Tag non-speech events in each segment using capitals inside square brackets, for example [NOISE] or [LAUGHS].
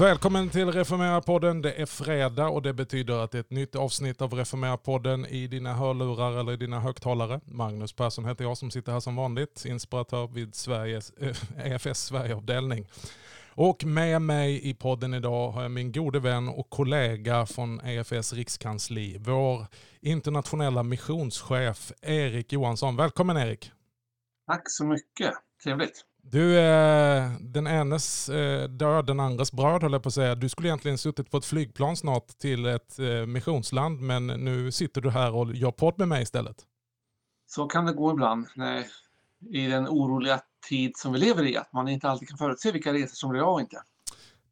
Välkommen till Reformera-podden. Det är fredag och det betyder att det är ett nytt avsnitt av Reformera-podden i dina hörlurar eller i dina högtalare. Magnus Persson heter jag som sitter här som vanligt, inspiratör vid Sveriges, eh, äh, EFS Sverigeavdelning. Och med mig i podden idag har jag min gode vän och kollega från EFS rikskansli, vår internationella missionschef Erik Johansson. Välkommen Erik! Tack så mycket, trevligt. Du är den enes eh, död, den andres bröd höll jag på att säga. Du skulle egentligen suttit på ett flygplan snart till ett eh, missionsland, men nu sitter du här och gör podd med mig istället. Så kan det gå ibland i den oroliga tid som vi lever i, att man inte alltid kan förutse vilka resor som blir av och inte.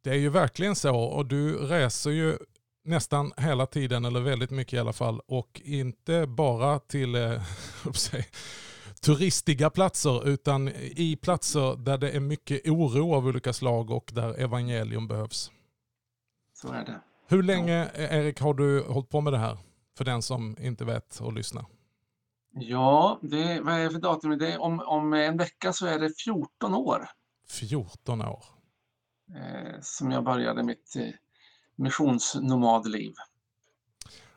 Det är ju verkligen så och du reser ju nästan hela tiden, eller väldigt mycket i alla fall, och inte bara till eh, [LAUGHS] turistiga platser utan i platser där det är mycket oro av olika slag och där evangelium behövs. Så är det. Hur länge, Erik, har du hållit på med det här? För den som inte vet och lyssnar. Ja, det, vad är det för datum? Det, om, om en vecka så är det 14 år. 14 år. Eh, som jag började mitt eh, missionsnomadliv.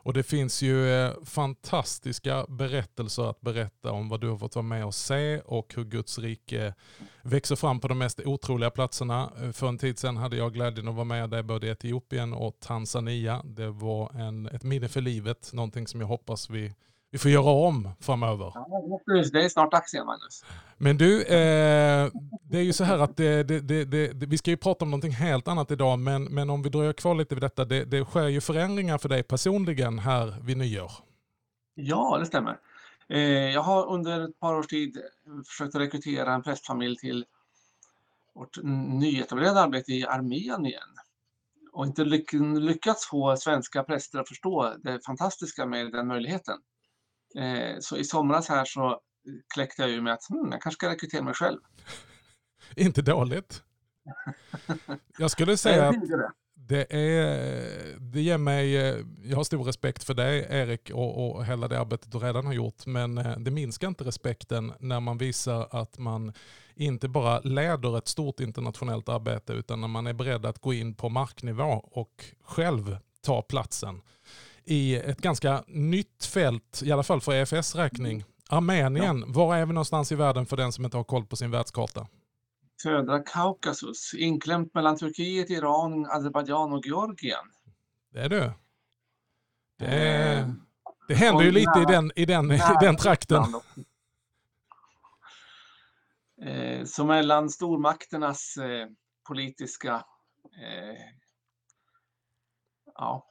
Och det finns ju eh, fantastiska berättelser att berätta om vad du har fått vara med och se och hur Guds rike växer fram på de mest otroliga platserna. Eh, för en tid sedan hade jag glädjen att vara med dig både i Etiopien och Tanzania. Det var en, ett minne för livet, någonting som jag hoppas vi vi får göra om framöver. Ja, det är snart dags igen Magnus. Men du, eh, det är ju så här att det, det, det, vi ska ju prata om någonting helt annat idag, men, men om vi dröjer kvar lite vid detta, det, sker ju förändringar för dig personligen här vid nyår. Ja, det stämmer. Eh, jag har under ett par års tid försökt rekrytera en prästfamilj till vårt nyetablerade arbete i Armenien och inte lyckats få svenska präster att förstå det fantastiska med den möjligheten. Eh, så i somras här så kläckte jag ju med att hmm, jag kanske ska rekrytera mig själv. [LAUGHS] Inte dåligt. [LAUGHS] Jag skulle säga att det, är, det ger mig, eh, jag har stor respekt för dig Erik och, och hela det arbetet du redan har gjort, men eh, det minskar inte respekten när man visar att man inte bara leder ett stort internationellt arbete utan när man är beredd att gå in på marknivå och själv ta platsen i ett ganska nytt fält, i alla fall för EFS räkning. Armenien, ja. var är vi någonstans i världen för den som inte har koll på sin världskarta? Södra Kaukasus, inklämt mellan Turkiet, Iran, Azerbajdzjan och Georgien. Det är du. Det, är, eh, det händer ju lite i den, i den, i den trakten. [LAUGHS] Eh, så mellan stormakternas eh, politiska ja,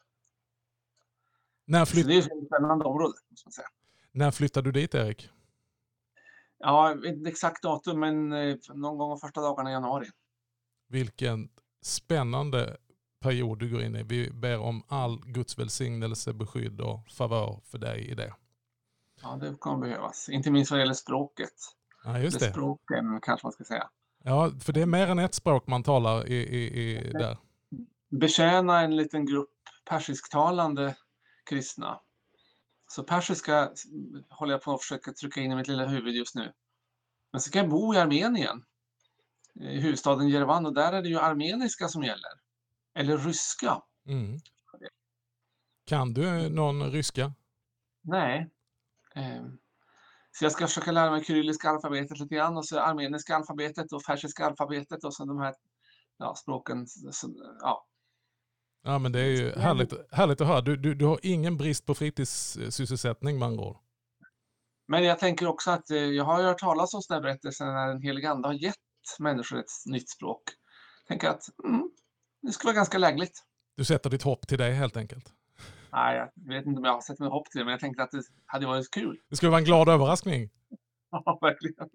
när flytt... det är ett spännande område. När flyttade du dit Erik? Ja, inte exakt datum, men eh, någon gång de första dagarna i januari. Vilken spännande period du går in i. Vi ber om all Guds välsignelse, beskydd och favör för dig i det. Ja, det kommer behövas. Inte minst vad gäller språket. Ja, just det. Språken kanske man ska säga. Ja, för det är mer än ett språk man talar i, i, i där. Betjäna en liten grupp persisktalande kristna. Så persiska håller jag på att försöka trycka in i mitt lilla huvud just nu. Men så kan jag bo i Armenien, i huvudstaden Jerevan, och där är det ju armeniska som gäller. Eller ryska. Mm. Kan du någon ryska? Nej. Ehm, så jag ska försöka lära mig kyrilliska alfabetet lite grann och så armeniska alfabetet och persiska alfabetet och så de här ja, språken. Ja, Ja men det är ju härligt, härligt att höra. Du, du, du har ingen brist på fritidssysselsättning med andra ord. Men jag tänker också att eh, jag har hört talas om sådana berättelser när den heliga ande har gett människor ett nytt språk. Jag tänker att mm, det skulle vara ganska lägligt. Du sätter ditt hopp till det helt enkelt? Nej, jag vet inte om jag har sett mitt hopp till det, men jag tänkte att det hade varit kul. Det skulle vara en glad överraskning. [LAUGHS] Ja, verkligen.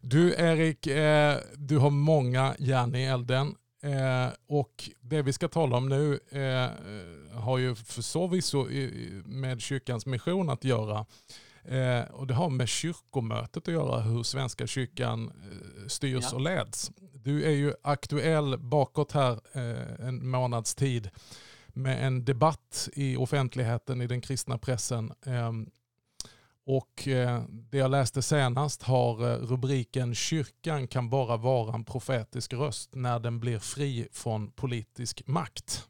Du Erik, eh, du har många järn i elden. Eh, och det vi ska tala om nu eh, har ju för så visso med kyrkans mission att göra. Eh, och det har med kyrkomötet att göra, hur Svenska kyrkan eh, styrs ja. och leds. Du är ju aktuell bakåt här eh, en månads tid med en debatt i offentligheten i den kristna pressen ehm, Och eh, det jag läste senast har eh, rubriken Kyrkan kan bara vara en profetisk röst när den blir fri från politisk makt.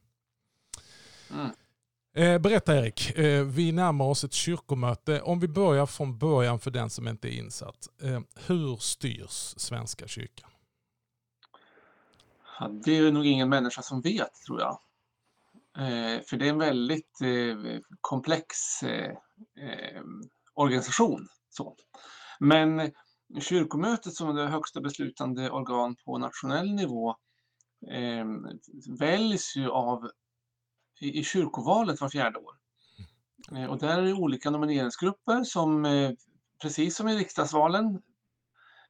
Mm. Eh, berätta Erik, vi närmar oss ett kyrkomöte. Om vi börjar från början för den som inte är insatt. Hur styrs Svenska kyrkan? Ja, det är nog ingen människa som vet tror jag. För det är en väldigt komplex organisation. Så. Men kyrkomötet som är det högsta beslutande organ på nationell nivå eh, väljs ju av i, i kyrkovalet var fjärde år. Eh, och där är det olika nomineringsgrupper som eh, precis som i riksdagsvalen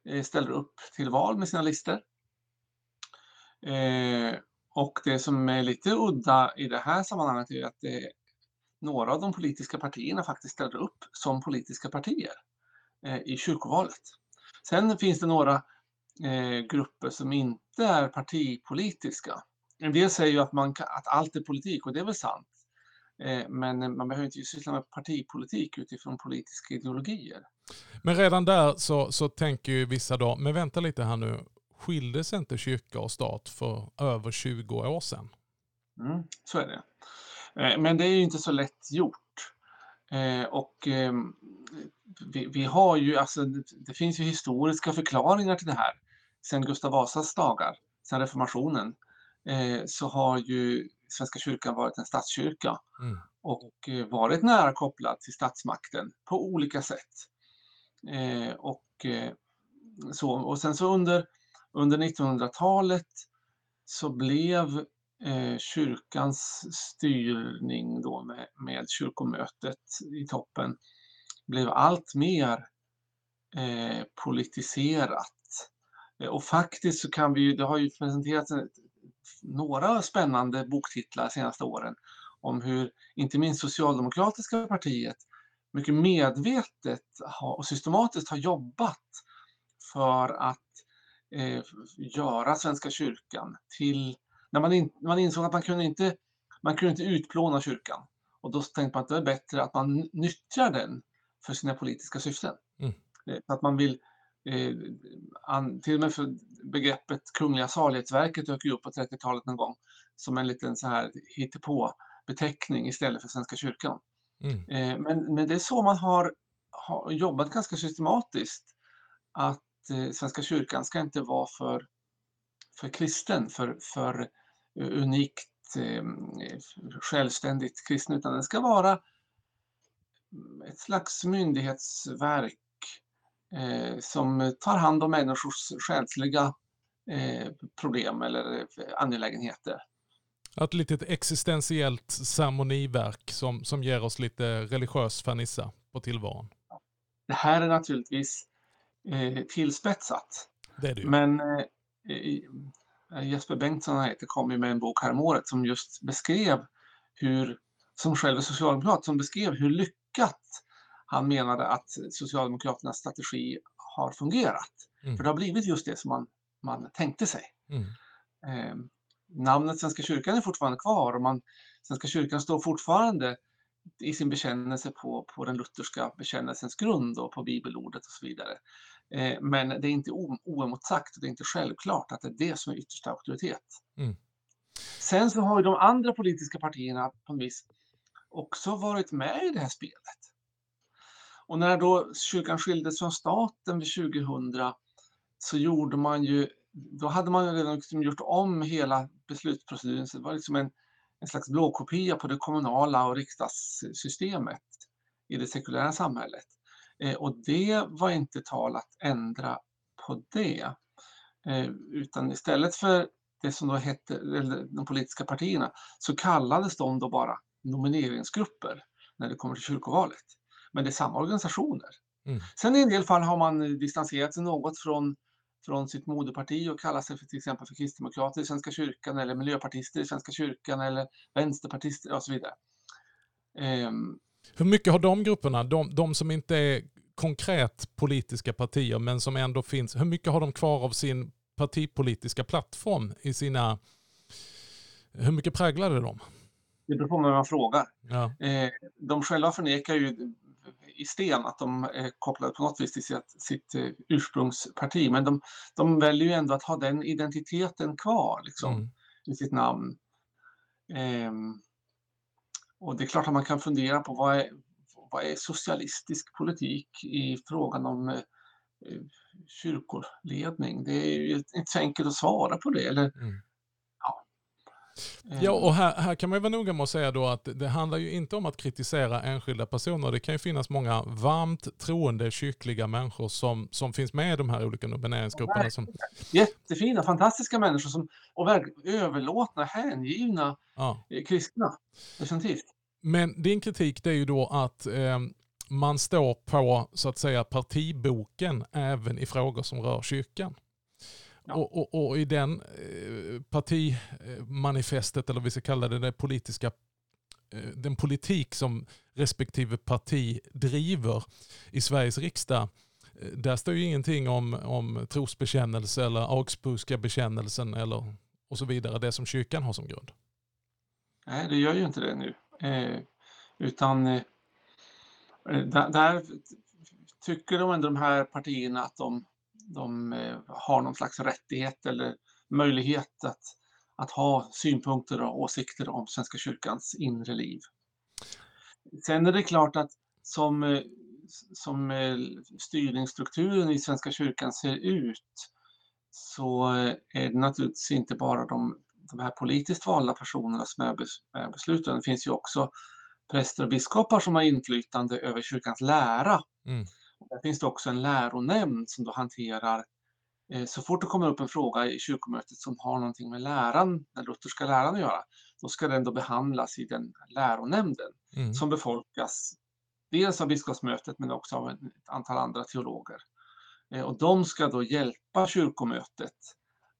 eh, ställer upp till val med sina listor. Eh, och det som är lite udda i det här sammanhanget är att det några av de politiska partierna faktiskt ställer upp som politiska partier eh, i kyrkovalet. Sen finns det några eh, grupper som inte är partipolitiska. En del säger ju att, man, att allt är politik och det är väl sant. Eh, men man behöver inte syssla med partipolitik utifrån politiska ideologier. Men redan där så, så tänker ju vissa då, men vänta lite här nu, skildes inte kyrka och stat för över 20 år sedan? Mm, så är det. Eh, men det är ju inte så lätt gjort. Eh, och ehm, vi, vi, har ju, alltså det finns ju historiska förklaringar till det här. Sen Gustav Vasas dagar, sen reformationen, eh, så har ju Svenska kyrkan varit en statskyrka mm. och varit nära kopplad till statsmakten på olika sätt. Och, så, och sen så under, under 1900-talet så blev eh, kyrkans styrning då med, med kyrkomötet i toppen blev allt mer eh, politiserat. Eh, och faktiskt så kan vi ju, det har ju presenterats några spännande boktitlar de senaste åren om hur inte minst Socialdemokratiska partiet mycket medvetet och systematiskt har jobbat för att eh, göra Svenska kyrkan till när man, in, man insåg att man kunde inte, man kunde inte utplåna kyrkan. Och då tänkte man att det är bättre att man nyttjar den för sina politiska syften. Mm. Eh, att man vill, eh, an, till och med för begreppet Kungliga salighetsverket dök ju upp på 30-talet någon gång som en liten så här hittepå beteckning istället för Svenska kyrkan. Mm. Eh, men, men det är så man har, har jobbat ganska systematiskt att eh, Svenska kyrkan ska inte vara för, för kristen, för, för unikt eh, självständigt kristen utan den ska vara ett slags myndighetsverk eh, som tar hand om människors själsliga eh, problem eller angelägenheter. Ett litet existentiellt ceremoniverk som, som ger oss lite religiös fernissa på tillvaron. Det här är naturligtvis eh, tillspetsat. Det är det ju. Men eh, Eh, Jesper Bengtsson heter, kom ju med en bok häromåret som just beskrev hur, som själv är socialdemokrat, som beskrev hur lyckat han menade att Socialdemokraternas strategi har fungerat. Mm. För det har blivit just det som man, man tänkte sig. Mm. Eh, namnet Svenska kyrkan är fortfarande kvar och man, Svenska kyrkan står fortfarande i sin bekännelse på, på den lutherska bekännelsens grund och på bibelordet och så vidare. Eh, men det är inte oemotsagt och det är inte självklart att det är det som är yttersta auktoritet. Mm. Sen så har ju de andra politiska partierna på vis också varit med i det här spelet. Och när då kyrkan skildes från staten vid 2000 så gjorde man ju, då hade man redan liksom gjort om hela beslutsproceduren så det var liksom en, en slags blåkopia på det kommunala och riksdagssystemet i det sekulära samhället. Eh, och det var inte tal att ändra på det. Eh, utan istället för det som då hette de politiska partierna så kallades de då bara nomineringsgrupper när det kommer till kyrkovalet. Men det är samma organisationer. Mm. Sen i en del fall har man distanserat sig något från, från sitt moderparti och kallar sig för till exempel för kristdemokrater i Svenska kyrkan eller miljöpartister i Svenska kyrkan eller vänsterpartister och så vidare. Um, hur mycket har de grupperna, de, de som inte är konkret politiska partier men som ändå finns, hur mycket har de kvar av sin partipolitiska plattform i sina, hur mycket präglade de? Det beror på vem man frågar. Ja. Eh, de själva förnekar ju i sten att de är kopplade på något vis till sitt, sitt eh, ursprungsparti. Men de, de väljer ju ändå att ha den identiteten kvar liksom, mm. i sitt namn. Um, och det är klart att man kan fundera på vad är, vad är socialistisk politik i frågan om eh, kyrkoledning? Det är ju inte så enkelt att svara på det. Eller, mm. Ja, och här, här kan man vara noga med att säga då att det handlar ju inte om att kritisera enskilda personer. Det kan ju finnas många varmt troende kyrkliga människor som, som finns med i de här olika nomineringsgrupperna. Som... Jättefina, fantastiska människor som, och överlåtna, hängivna ja. Eh, kristna. Definitivt. Men din kritik det är ju då att eh, man står på så att säga partiboken även i frågor som rör kyrkan. Ja. Och, och, och, i den eh, partimanifestet, eller vi ska kalla det, det politiska, eh, den politik som respektive parti driver i Sveriges riksdag, eh, där står ju ingenting om, om trosbekännelse eller Augsburgska bekännelsen eller och så vidare, det som kyrkan har som grund. Nej, det gör ju inte det nu. Utan där, där, tycker de ändå de här partierna att de de eh, har någon slags rättighet eller möjlighet att, att ha synpunkter och åsikter om Svenska kyrkans inre liv. Sen är det klart att som, eh, som eh, styrningsstrukturen i Svenska kyrkan ser ut så är det naturligtvis inte bara de, de här politiskt valda personerna som är beslutande. Det finns ju också präster och biskopar som har inflytande över kyrkans lära. Mm. Där finns det också en läronämnd som då hanterar eh, så fort det kommer upp en fråga i kyrkomötet som har någonting med läran, den lutherska läran att göra, då ska den då behandlas i den läronämnden mm. som befolkas dels av biskopsmötet men också av ett antal andra teologer. Eh, och de ska då hjälpa kyrkomötet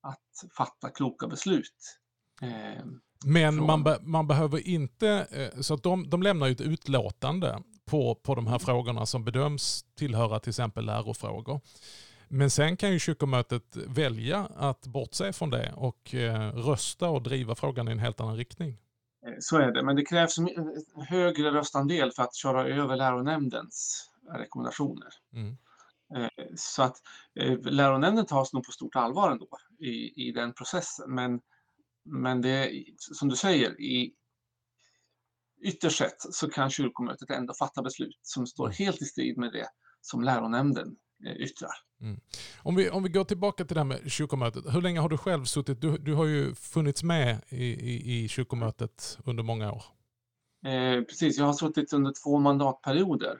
att fatta kloka beslut. Eh, men man, be man behöver inte, så att de, de lämnar ju ett utlåtande på, på de här frågorna som bedöms tillhöra till exempel lärofrågor. Men sen kan ju kyrkomötet välja att bortse från det och eh, rösta och driva frågan i en helt annan riktning. Eh, så är det, men det krävs en högre röstandel för att köra över läronämndens rekommendationer. Mm. Eh, så att läronämnden tas nog på stort allvar ändå i, i den processen. Men, men det som du säger, i, ytterst sett så kan kyrkomötet ändå fatta beslut som står mm. helt i strid med det som läronämnden eh, yttrar. Mm. Om, vi, om vi går tillbaka till det här med kyrkomötet. Hur länge har du själv suttit? Du, du har ju funnits med i, i, i kyrkomötet under många år. Eh, precis, jag har suttit under två mandatperioder.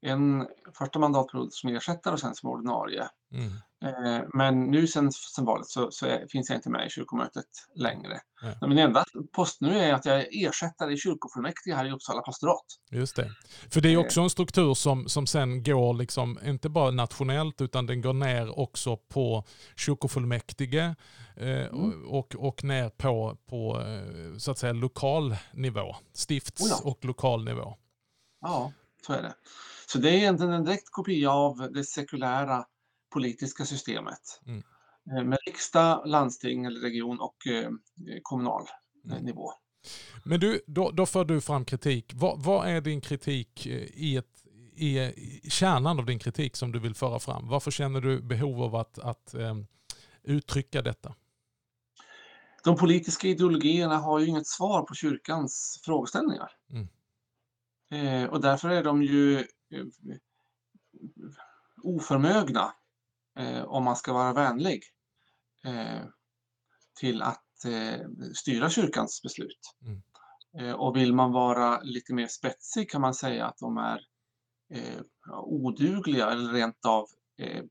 En första mandatperiod som ersättare och sen som ordinarie. Mm. Eh, men nu sen, sen valet så, så är, finns jag inte med i kyrkomötet längre. Ja. Min enda post nu är att jag är ersättare i kyrkofullmäktige här i Uppsala pastorat. Just det. För det är också en struktur som, som sen går, liksom, inte bara nationellt, utan den går ner också på kyrkofullmäktige eh, mm. och, och ner på, på eh, så att säga lokal nivå. Stifts oh ja. och lokal nivå. Ja, så är det. Så det är egentligen en direkt kopia av det sekulära politiska systemet. Mm. Eh, med riksdag, landsting eller region och eh, kommunal mm. nivå. Men du, då, då för du fram kritik. Vad, vad är din kritik eh, i, ett, i, i kärnan av din kritik som du vill föra fram? Varför känner du behov av att, att um, uttrycka detta? De politiska ideologierna har ju inget svar på kyrkans frågeställningar. Mm. Eh, och därför är de ju eh, oförmögna eh, om man ska vara vänlig, eh, till att eh, styra kyrkans beslut. Mm. Eh, och vill man vara lite mer spetsig kan man säga att de är eh, odugliga eller rent av eh,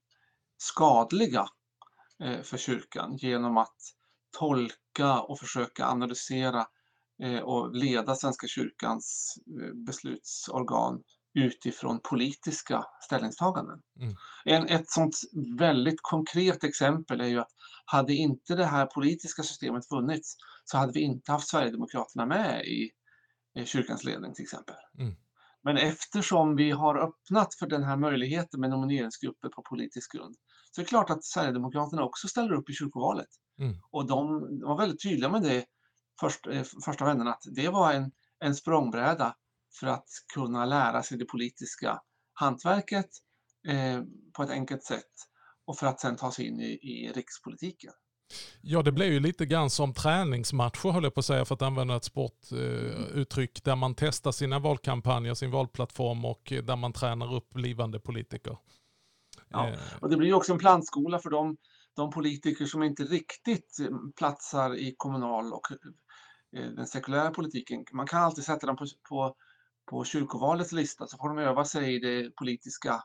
skadliga för kyrkan genom att tolka och försöka analysera och leda Svenska kyrkans beslutsorgan utifrån politiska ställningstaganden. Mm. En, ett sånt väldigt konkret exempel är ju att hade inte det här politiska systemet funnits så hade vi inte haft Sverigedemokraterna med i, i kyrkans ledning till exempel. Mm. Men eftersom vi har öppnat för den här möjligheten med nomineringsgrupper på politisk grund så är det klart att Sverigedemokraterna också ställer upp i kyrkovalet. Mm. Och de, var väldigt tydliga med det först, eh, första vännerna att det var en, en språngbräda för att kunna lära sig det politiska hantverket eh, på ett enkelt sätt och för att sen ta sig in i, i rikspolitiken. Ja, det blir ju lite grann som träningsmatcher höll jag på att säga för att använda ett sportuttryck uh, där man testar sina valkampanjer, sin valplattform och där man tränar upp blivande politiker. Ja, eh. och det blir ju också en plantskola för de, de politiker som inte riktigt platsar i kommunal och eh, den sekulära politiken. Man kan alltid sätta dem på, på, på kyrkovalets lista så får de öva sig i det politiska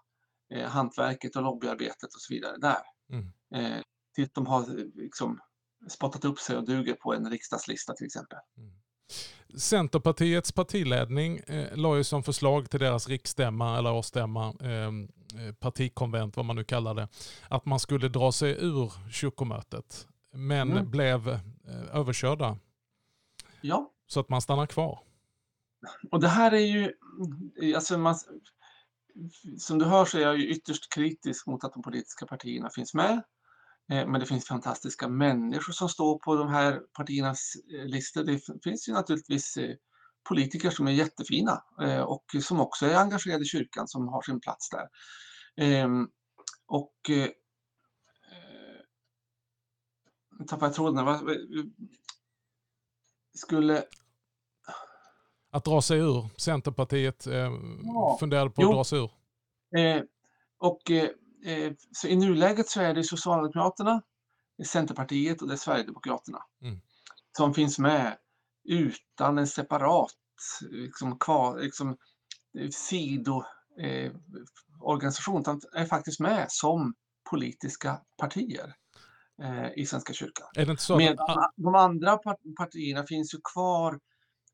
eh, hantverket och lobbyarbetet och så vidare där. Mm. Eh, tills de har liksom, spottat upp sig och duger på en riksdagslista till exempel. Mm. Centerpartiets partiledning eh, la ju som förslag till deras riksstämma eller årsstämma, ehm, eh, partikonvent vad man nu kallar det, att man skulle dra sig ur kyrkomötet. Men mm. blev eh, överkörda. Ja. Så att man stannar kvar. Och det här är ju, alltså man, som du hör så är jag ju ytterst kritisk mot att de politiska partierna finns med. Eh, men det finns fantastiska människor som står på de här partiernas eh, listor. Det finns ju naturligtvis eh, politiker som är jättefina och som också är engagerade i kyrkan som har sin plats där. Ehm, och nu tappade jag tråden. Skulle... Att dra sig ur. Centerpartiet eh, ja. funderade på att jo. dra sig ur. Eh, och Eh, så i nuläget så är det Socialdemokraterna, Centerpartiet och det är Sverigedemokraterna mm. som finns med utan en separat liksom, kvar, liksom, sidoorganisation, eh, utan är faktiskt med som politiska partier eh, i Svenska kyrkan. Medan de andra partierna finns ju kvar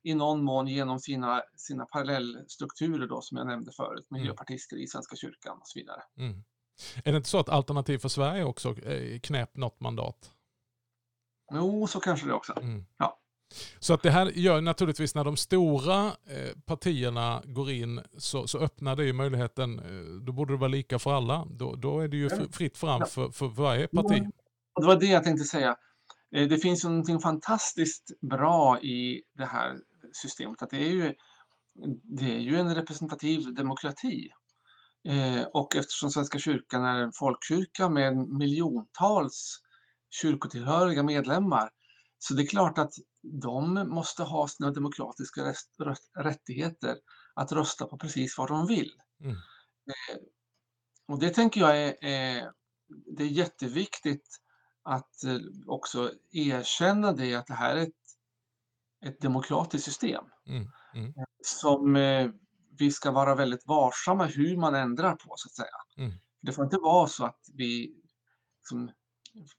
i någon mån genom sina, sina parallellstrukturer då, som jag nämnde förut, mm. miljöpartister i Svenska kyrkan och så vidare. Mm. Är det inte så att Alternativ för Sverige också eh, knäpp något mandat? Jo, så kanske det också. Mm. Ja. Så att det här gör naturligtvis när de stora eh, partierna går in så, så öppnar det ju möjligheten, eh, då borde det vara lika för alla. Då, då är det ju fritt fram för, för varje parti. Och det var det jag tänkte säga. Det finns ju någonting fantastiskt bra i det här systemet. Att det, är ju, det är ju en representativ demokrati. Eh, och eftersom Svenska kyrkan är en folkkyrka med miljontals kyrkotillhöriga medlemmar så det är klart att de måste ha sina demokratiska rättigheter att rösta på precis vad de vill. Mm. Eh, och det tänker jag är, är, det är jätteviktigt att eh, också erkänna det att det här är ett, ett demokratiskt system. Mm. Mm. Som vi ska vara väldigt varsamma hur man ändrar på så att säga. Mm. Det får inte vara så att vi liksom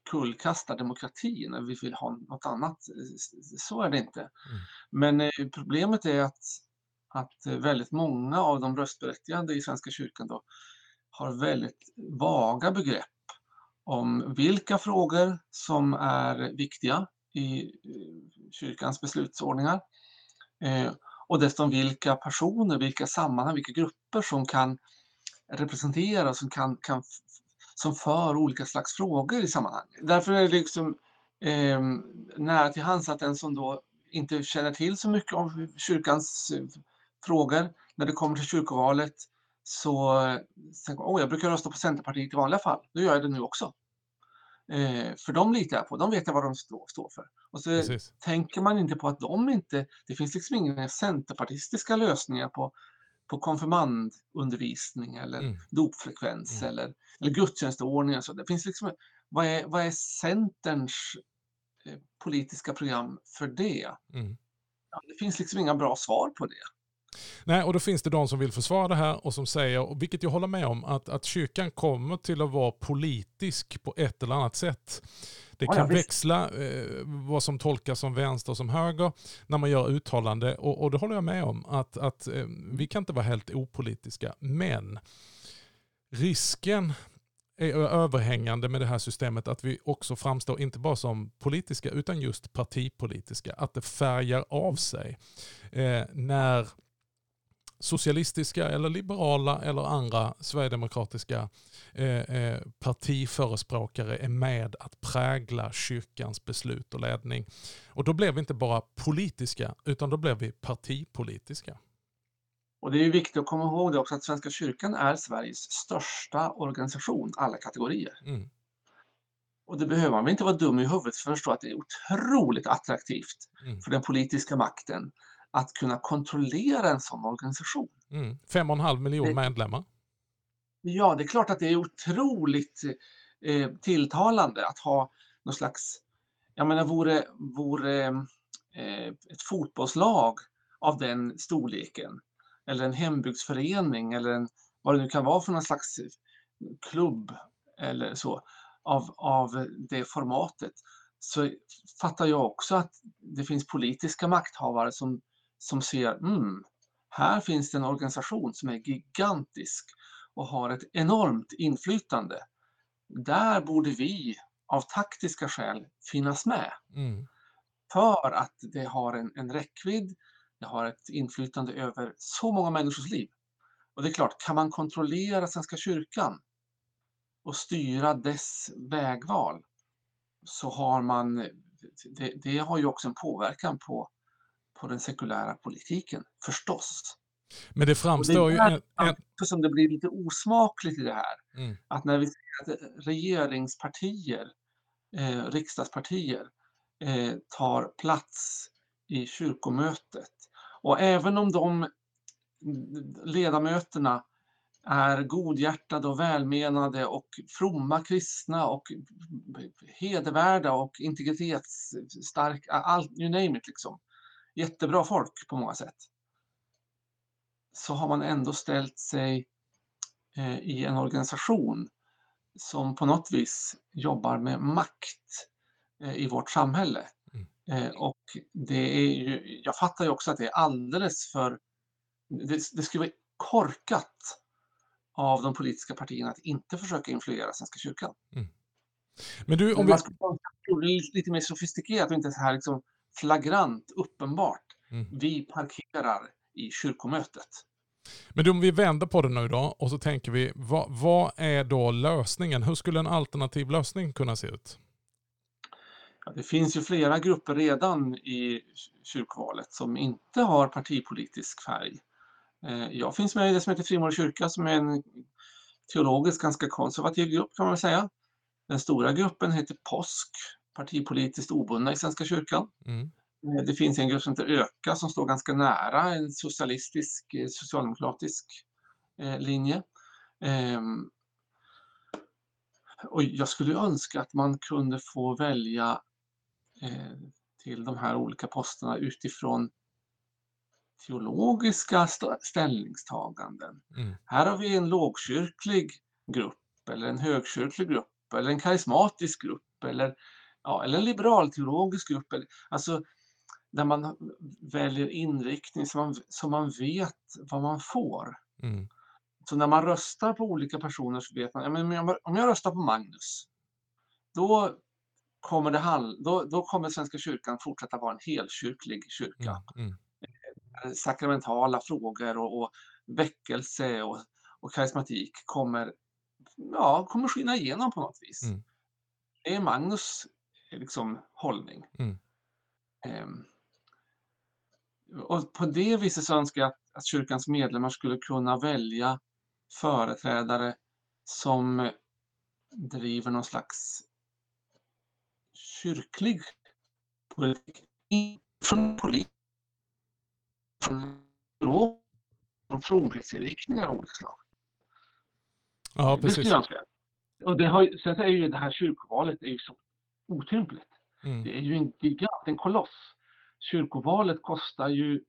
kullkastar demokratin när vi vill ha något annat. Så är det inte. Mm. Men eh, problemet är att, att väldigt många av de röstberättigade i Svenska kyrkan då har väldigt vaga begrepp om vilka frågor som är viktiga i kyrkans beslutsordningar. Eh, och dessutom vilka personer, vilka sammanhang, vilka grupper som kan representera, som, kan, kan, som för olika slags frågor i sammanhanget. Därför är det liksom eh, nära till hands att den som då inte känner till så mycket om kyrkans eh, frågor, när det kommer till kyrkovalet, så eh, tänker man, jag brukar rösta på Centerpartiet i vanliga fall, då gör jag det nu också. Eh, för de litar jag på, de vet jag vad de står, står för. Och så Precis. tänker man inte på att de inte, det finns liksom inga centerpartistiska lösningar på, på konfirmandundervisning eller mm. dopfrekvens mm. eller, eller gudstjänstordning. Så det finns liksom, vad är, vad är Centerns eh, politiska program för det? Mm. Ja, det finns liksom inga bra svar på det. Nej, och då finns det de som vill försvara det här och som säger, vilket jag håller med om, att, att kyrkan kommer till att vara politisk på ett eller annat sätt. Det kan ja, växla eh, vad som tolkas som vänster och som höger när man gör uttalande. Och, och det håller jag med om, att, att eh, vi kan inte vara helt opolitiska. Men risken är överhängande med det här systemet att vi också framstår inte bara som politiska utan just partipolitiska. Att det färgar av sig. Eh, när socialistiska eller liberala eller andra sverigedemokratiska eh, eh, partiförespråkare är med att prägla kyrkans beslut och ledning. Och då blev vi inte bara politiska utan då blev vi partipolitiska. Och det är viktigt att komma ihåg det också att Svenska kyrkan är Sveriges största organisation, alla kategorier. Mm. Och det behöver man inte vara dum i huvudet för att förstå att det är otroligt attraktivt Mm. för den politiska makten att kunna kontrollera en sån organisation. Mm. Fem och en halv miljon Det- medlemmar. Ja, det är klart att det är otroligt eh, tilltalande att ha någon slags, jag menar vore, vore eh, ett fotbollslag av den storleken eller en hembygdsförening eller en, vad det nu kan vara för någon slags klubb eller så av, av det formatet så fattar jag också att det finns politiska makthavare som, som ser, mm, här finns det en organisation som är gigantisk och har ett enormt inflytande. Där borde vi av taktiska skäl finnas med Mm. för att det har en, en räckvidd, det har ett inflytande över så många människors liv. Och det är klart, kan man kontrollera Svenska kyrkan och styra dess vägval så har man, det, det har ju också en påverkan på, på den sekulära politiken, förstås. Men det framstår ju... En, som det blir lite osmakligt i det här. mm. Att när vi ser att regeringspartier, eh, riksdagspartier, eh, tar plats i kyrkomötet och även om de ledamöterna är godhjärtade och välmenade och fromma kristna och hedervärda och integritetsstarka, allt, you name it liksom. Jättebra folk på många sätt. Så har man ändå ställt sig eh, i en organisation som på något vis jobbar med makt eh, i vårt samhälle. Mm. Eh, och det är ju, jag fattar ju också att det är alldeles för, det, det skulle vara korkat av de politiska partierna att inte försöka influera Svenska kyrkan. Men du, om vi, man skulle det lite mer sofistikerat och inte så här liksom flagrant, uppenbart. Mm. Vi parkerar i kyrkomötet. men om vi vänder på det nu då och så tänker vi, vad, vad är då lösningen? Hur skulle en alternativ lösning kunna se ut? Ja, det finns ju flera grupper redan i kyrkovalet som inte har partipolitisk färg. Eh, Jag finns med i det som heter Frimodig kyrka som är en teologiskt ganska konservativ grupp kan man väl säga. Den stora gruppen heter Påsk, partipolitiskt obundna i Svenska kyrkan. Mm. Eh, Det finns en grupp som heter Öka som står ganska nära en socialistisk, eh, socialdemokratisk eh, linje. Ehm, Och jag skulle önska att man kunde få välja till de här olika posterna utifrån teologiska st- ställningstaganden. Mm. Här har vi en lågkyrklig grupp eller en högkyrklig grupp eller en karismatisk grupp eller, ja, eller en liberalteologisk grupp. Alltså där man väljer inriktning så man, så man vet vad man får. Mm. Så när man röstar på olika personer så vet man, ja, men om jag- röstar på Magnus, då kommer, det då, då kommer Svenska kyrkan fortsätta vara en helkyrklig kyrka. Mm. Mm. sakramentala frågor och, och väckelse och, och karismatik kommer, ja, kommer skina igenom på något vis. Mm. Det är Magnus liksom, hållning. Mm. Ehm, och på det viset så önskar jag att, att kyrkans medlemmar skulle kunna välja företrädare som driver någon slags kyrklig politik. Från polit från trohetsinriktningar av olika slag. Ja, Det precis. skulle jag önska. Och det har, sen är ju det här kyrkovalet är ju så otympligt. Mm. Det är ju en gigant, en koloss. Kyrkovalet kostar ju,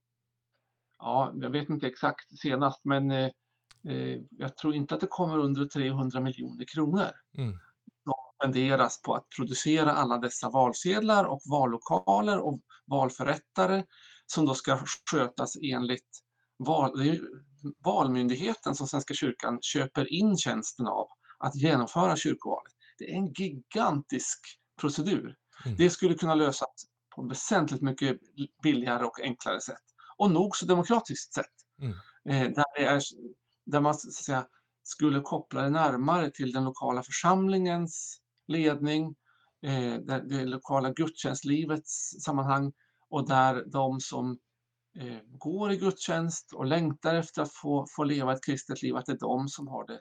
ja, jag vet inte exakt senast, men eh, eh, jag tror inte att det kommer under 300 miljoner kronor. Mm. spenderas på att producera alla dessa valsedlar och vallokaler och valförrättare som då ska skötas enligt val, Valmyndigheten som Svenska kyrkan köper in tjänsten av att genomföra kyrkovalet. Det är en gigantisk procedur. Mm. Det skulle kunna lösas på ett väsentligt mycket billigare och enklare sätt. Och nog så demokratiskt sätt. Mm. Eh, där, det är, där man så att säga, skulle koppla det närmare till den lokala församlingens ledning, eh, där det lokala gudstjänstlivets sammanhang och där de som eh, går i gudstjänst och längtar efter att få, få leva ett kristet liv, att det är de som har det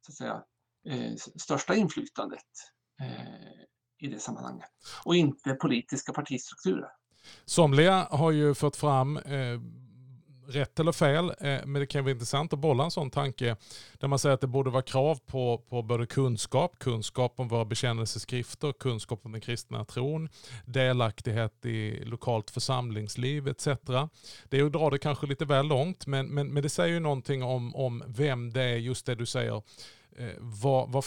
så att säga, eh, största inflytandet eh, i det sammanhanget. Och inte politiska partistrukturer. Somliga har ju fört fram eh, rätt eller fel, eh, men det kan vara intressant att bolla en sån tanke där man säger att det borde vara krav på, på både kunskap, kunskap om våra bekännelseskrifter, kunskap om den kristna tron, delaktighet i lokalt församlingsliv etc. Det är att dra det kanske lite väl långt, men, men, men det säger ju någonting om, om vem det är, just det du säger, eh, vad, vad,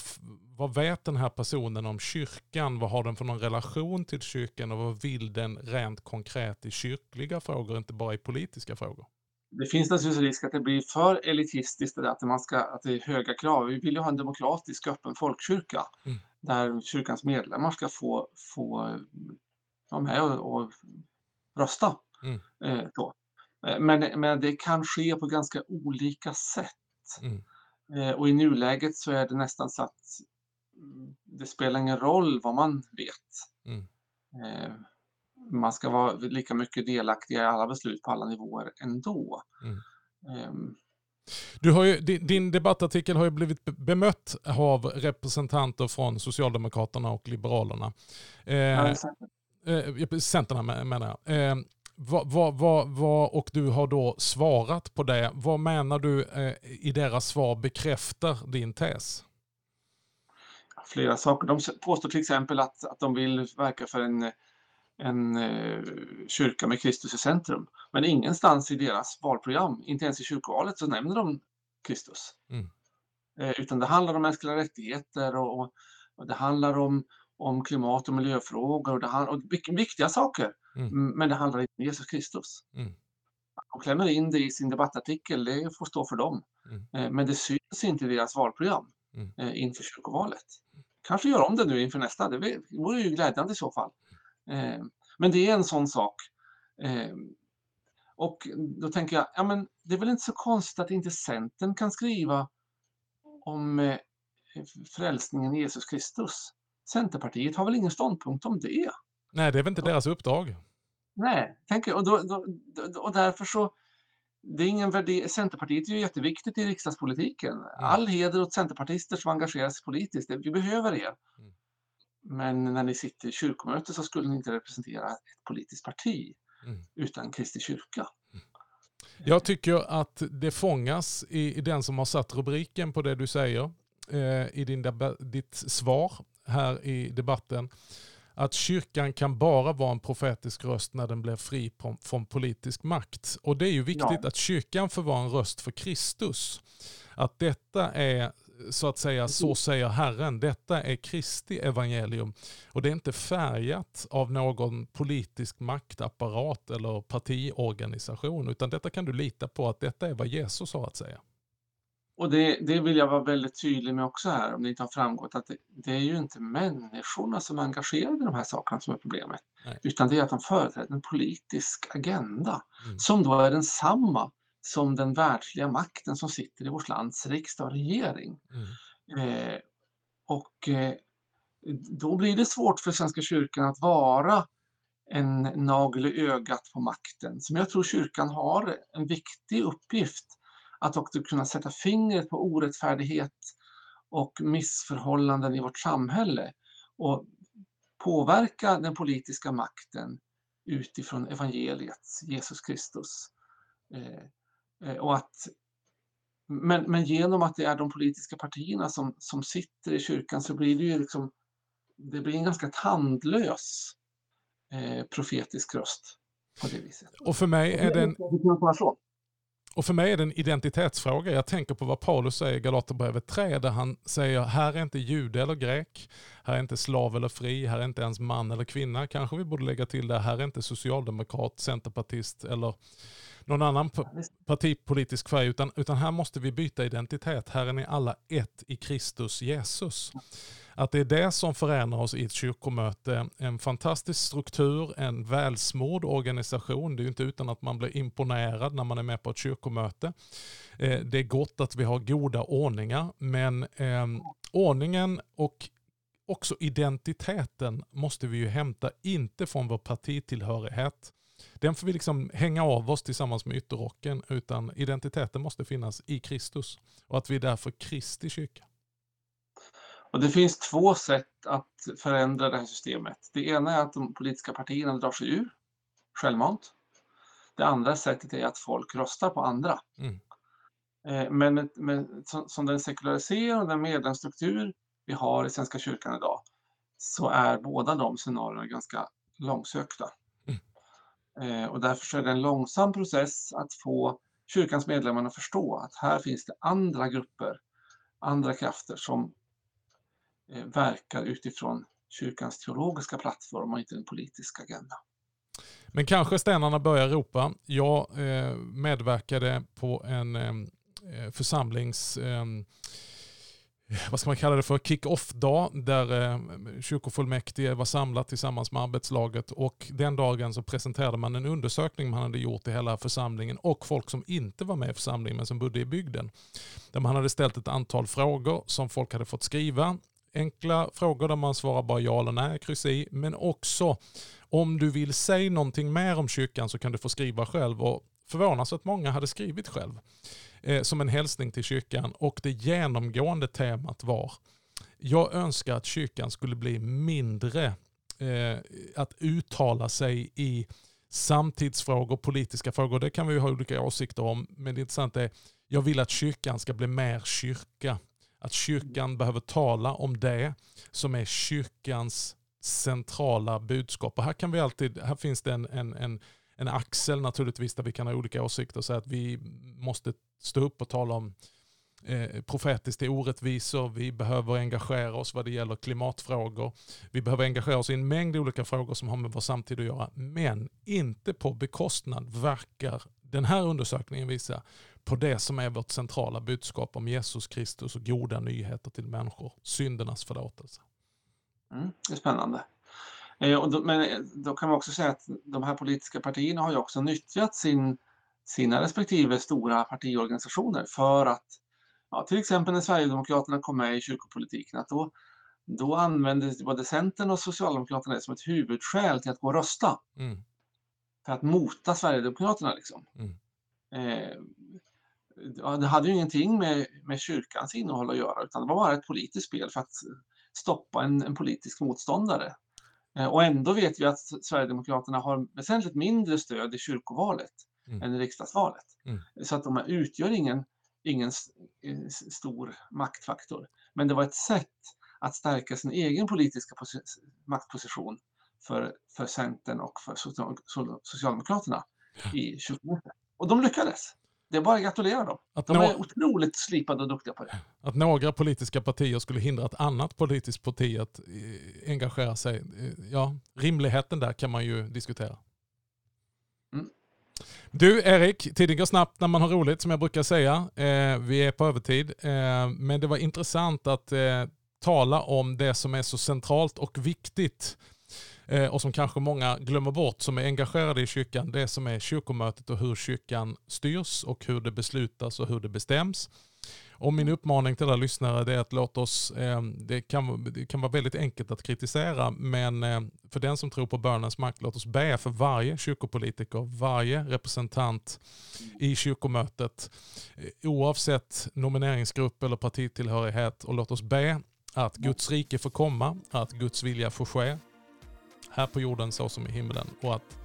vad vet den här personen om kyrkan? Vad har den för någon relation till kyrkan och vad vill den rent konkret i kyrkliga frågor, inte bara i politiska frågor? det finns naturligtvis risk att det blir för elitistiskt, att, man ska, att det är höga krav. Vi vill ju ha en demokratisk öppen folkkyrka mm. där kyrkans medlemmar ska få, få vara med och, och rösta. Mm. Eh. Eh, men, men det kan ske på ganska olika sätt. Mm. Eh, och i nuläget så är det nästan så att mm, det spelar ingen roll vad man vet. Mm. Eh, man ska vara lika mycket delaktig i alla beslut på alla nivåer ändå. Mm. Um, du har ju, din debattartikel har ju blivit bemött av representanter från Socialdemokraterna och Liberalerna. Eh, Centern menar jag. Eh, vad, vad, vad, vad, och du har då svarat på det. Vad menar du eh, i deras svar bekräftar din tes? Flera saker. De påstår till exempel att, att de vill verka för en en eh, kyrka med Kristus i centrum. Men ingenstans i deras valprogram, inte ens i kyrkovalet, så nämner de Kristus. Mm. Eh, utan det handlar om mänskliga rättigheter och, och, och, det handlar om, om klimat och miljöfrågor och, det handlar, och viktiga saker. Mm. Men det handlar inte om Jesus Kristus. Mm. De klämmer in det i sin debattartikel, det får stå för dem. Mm. Eh, men det syns inte i deras valprogram mm. eh, inför kyrkovalet. Kanske gör om det nu inför nästa, det vore ju glädjande i så fall. Eh, men det är en sån sak. Och då tänker jag, ja men det är väl inte så konstigt att inte Centern kan skriva om frälsningen i Jesus Kristus. Centerpartiet har väl ingen ståndpunkt om det? Nej, det är väl inte deras uppdrag. Nej, tänker, och, då, då, och därför så, det är ingen värde, Centerpartiet är ju jätteviktigt i riksdagspolitiken. Mm. All heder åt centerpartister som engagerar sig politiskt, vi behöver er. Mm. Men när ni sitter i kyrkomöte så skulle ni inte representera ett politiskt parti mm. utan Kristi kyrka. Mm. Jag tycker att det fångas i, i, den som har satt rubriken på det du säger eh, i din, ditt svar här i debatten. Att kyrkan kan bara vara en profetisk röst när den blir fri från, politisk makt. Och det är ju viktigt ja. att kyrkan får vara en röst för Kristus. Att detta är så att säga, så säger Herren. Detta är Kristi evangelium. Och det är inte färgat av någon politisk maktapparat eller partiorganisation, utan detta kan du lita på att detta är vad Jesus har att säga. Och det, det vill jag vara väldigt tydlig med också här, om det inte har framgått, att det, det är ju inte människorna som är engagerade i de här sakerna som är problemet, Nej. utan det är att de företräder en politisk agenda, mm. som då är densamma som den världsliga makten som sitter i vårt lands riksdag och regering. Mm. Eh, och eh, då blir det svårt för Svenska kyrkan att vara en nagel i ögat på makten, som jag tror kyrkan har en viktig uppgift att också kunna sätta fingret på orättfärdighet och missförhållanden i vårt samhälle och påverka den politiska makten utifrån evangeliet, Jesus Kristus. Eh, Eh, och att, men, men genom att det är de politiska partierna som, som sitter i kyrkan så blir det ju liksom, det blir en ganska tandlös eh, profetisk röst på det viset. Och för mig är det en... Och för mig är det en identitetsfråga. Jag tänker på vad Paulus säger i Galaterbrevet 3 där han säger här är inte jude eller grek, här är inte slav eller fri, här är inte ens man eller kvinna. Kanske vi borde lägga till det, här är inte socialdemokrat, centerpartist eller någon annan partipolitisk färg, utan, utan här måste vi byta identitet. Här är ni alla ett i Kristus Jesus. Att det är det som förenar oss i ett kyrkomöte. En fantastisk struktur, en välsmord organisation. Det är inte utan att man blir imponerad när man är med på ett kyrkomöte. Eh, det är gott att vi har goda ordningar, men ehm, ordningen och också identiteten måste vi ju hämta, inte från vår partitillhörighet, den får vi liksom hänga av oss tillsammans med ytterrocken, utan identiteten måste finnas i Kristus. Och att vi är därför Kristi kyrka. Och det finns två sätt att förändra det här systemet. Det ena är att de politiska partierna drar sig ur, självmant. Det andra sättet är att folk röstar på andra. Mm. Eh, men med, med, som den sekulariserade och den medlemsstruktur vi har i Svenska kyrkan idag så är båda de scenarierna ganska långsökta. Mm. Eh, och därför är det en långsam process att få kyrkans medlemmar att förstå att här finns det andra grupper, andra krafter som Eh, verkar utifrån kyrkans teologiska plattform och inte den politiska agenda. Men kanske stenarna börjar ropa. Jag eh, medverkade på en eh, församlings vad ska man kalla det för, kick-off-dag där eh, kyrkofullmäktige var samlat tillsammans med arbetslaget och den dagen så presenterade man en undersökning man hade gjort i hela församlingen och folk som inte var med i församlingen men som bodde i bygden. Där man hade ställt ett antal frågor som folk hade fått skriva. Enkla frågor där man svarar bara ja eller nej, kryss i, men också om du vill säga någonting mer om kyrkan så kan du få skriva själv och förvånansvärt många hade skrivit själv eh, som en hälsning till kyrkan och det genomgående temat var jag önskar att kyrkan skulle bli mindre eh, att uttala sig i samtidsfrågor, politiska frågor. Det kan vi ha olika åsikter om. Men det intressanta är, jag vill att kyrkan ska bli mer kyrka. Att kyrkan behöver tala om det som är kyrkans centrala budskap. Och här, kan vi alltid, här finns det en, en, en, en axel naturligtvis där vi kan ha olika åsikter. Så att vi måste stå upp och tala om eh, profetiskt är orättvisor. Vi behöver engagera oss vad det gäller klimatfrågor. Vi behöver engagera oss i en mängd olika frågor som har med vår samtid att göra. Men inte på bekostnad verkar den här undersökningen visa på det som är vårt centrala budskap om Jesus Kristus och goda nyheter till människor. Syndernas förlåtelse. Mm, det är spännande. Eh, då, men då kan man också säga att de här politiska partierna har ju också nyttjat sin sina respektive stora partiorganisationer för att, ja, till exempel när Sverigedemokraterna kom med i kyrkopolitiken, att då, då använde både Centern och Socialdemokraterna det som ett huvudskäl till att gå och rösta. Mm. För att mota Sverigedemokraterna liksom. Mm. Eh, ja, det hade ju ingenting med, med kyrkans innehåll att göra, utan det var bara ett politiskt spel för att stoppa en, en politisk motståndare. Eh, och ändå vet vi att Sverigedemokraterna har väsentligt mindre stöd i kyrkovalet mm. än i riksdagsvalet. Mm. Så att de utgör ingen, ingen eh, stor maktfaktor. Men det var ett sätt att stärka sin egen politiska maktposition för, för Centern och för Socialdemokraterna ja. i kyrkomötet. Och de lyckades. Det är bara att gratulera dem. Att de är otroligt slipade och duktiga på det. Att några politiska partier skulle hindra ett annat politiskt parti att eh, engagera sig, eh, ja, rimligheten där kan man ju diskutera. Du Erik, tiden går snabbt när man har roligt som jag brukar säga. Eh, vi är på övertid. Eh, men det var intressant att eh, tala om det som är så centralt och viktigt Eh, och som kanske många glömmer bort som är engagerade i kyrkan. Det som är kyrkomötet och hur kyrkan styrs och hur det beslutas och hur det bestäms. Och min uppmaning till alla lyssnare är att låt oss, eh, det kan, det kan vara väldigt enkelt att kritisera, men eh, för den som tror på bönens makt, låt oss be för varje kyrkopolitiker, varje representant i kyrkomötet, eh, oavsett nomineringsgrupp eller partitillhörighet, och låt oss be att Guds rike får komma, att Guds vilja får ske, här på jorden så som i himlen, och att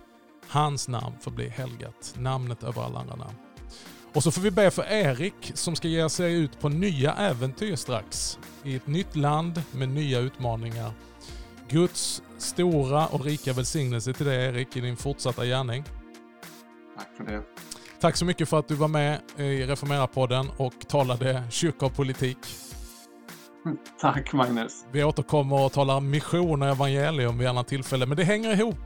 hans namn får bli helgat, namnet över alla andra namn. Och så får vi be för Erik som ska ge sig ut på nya äventyr strax. I ett nytt land med nya utmaningar. Guds stora och rika välsignelse till dig Erik i din fortsatta gärning. Tack för det. Tack så mycket för att du var med i Reformera-podden och talade kyrka och politik. [LAUGHS] Tack Magnus. Vi återkommer och talar mission och evangelium vid annat tillfälle, men det hänger ihop.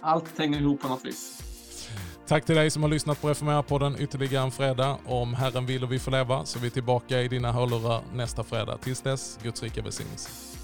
Allt hänger ihop på något vis. Tack till dig som har lyssnat på Reformera-podden ytterligare en fredag. Om Herren vill och vi får leva så är vi tillbaka i dina hörlurar nästa fredag. Tills dess, Guds rika välsignelse.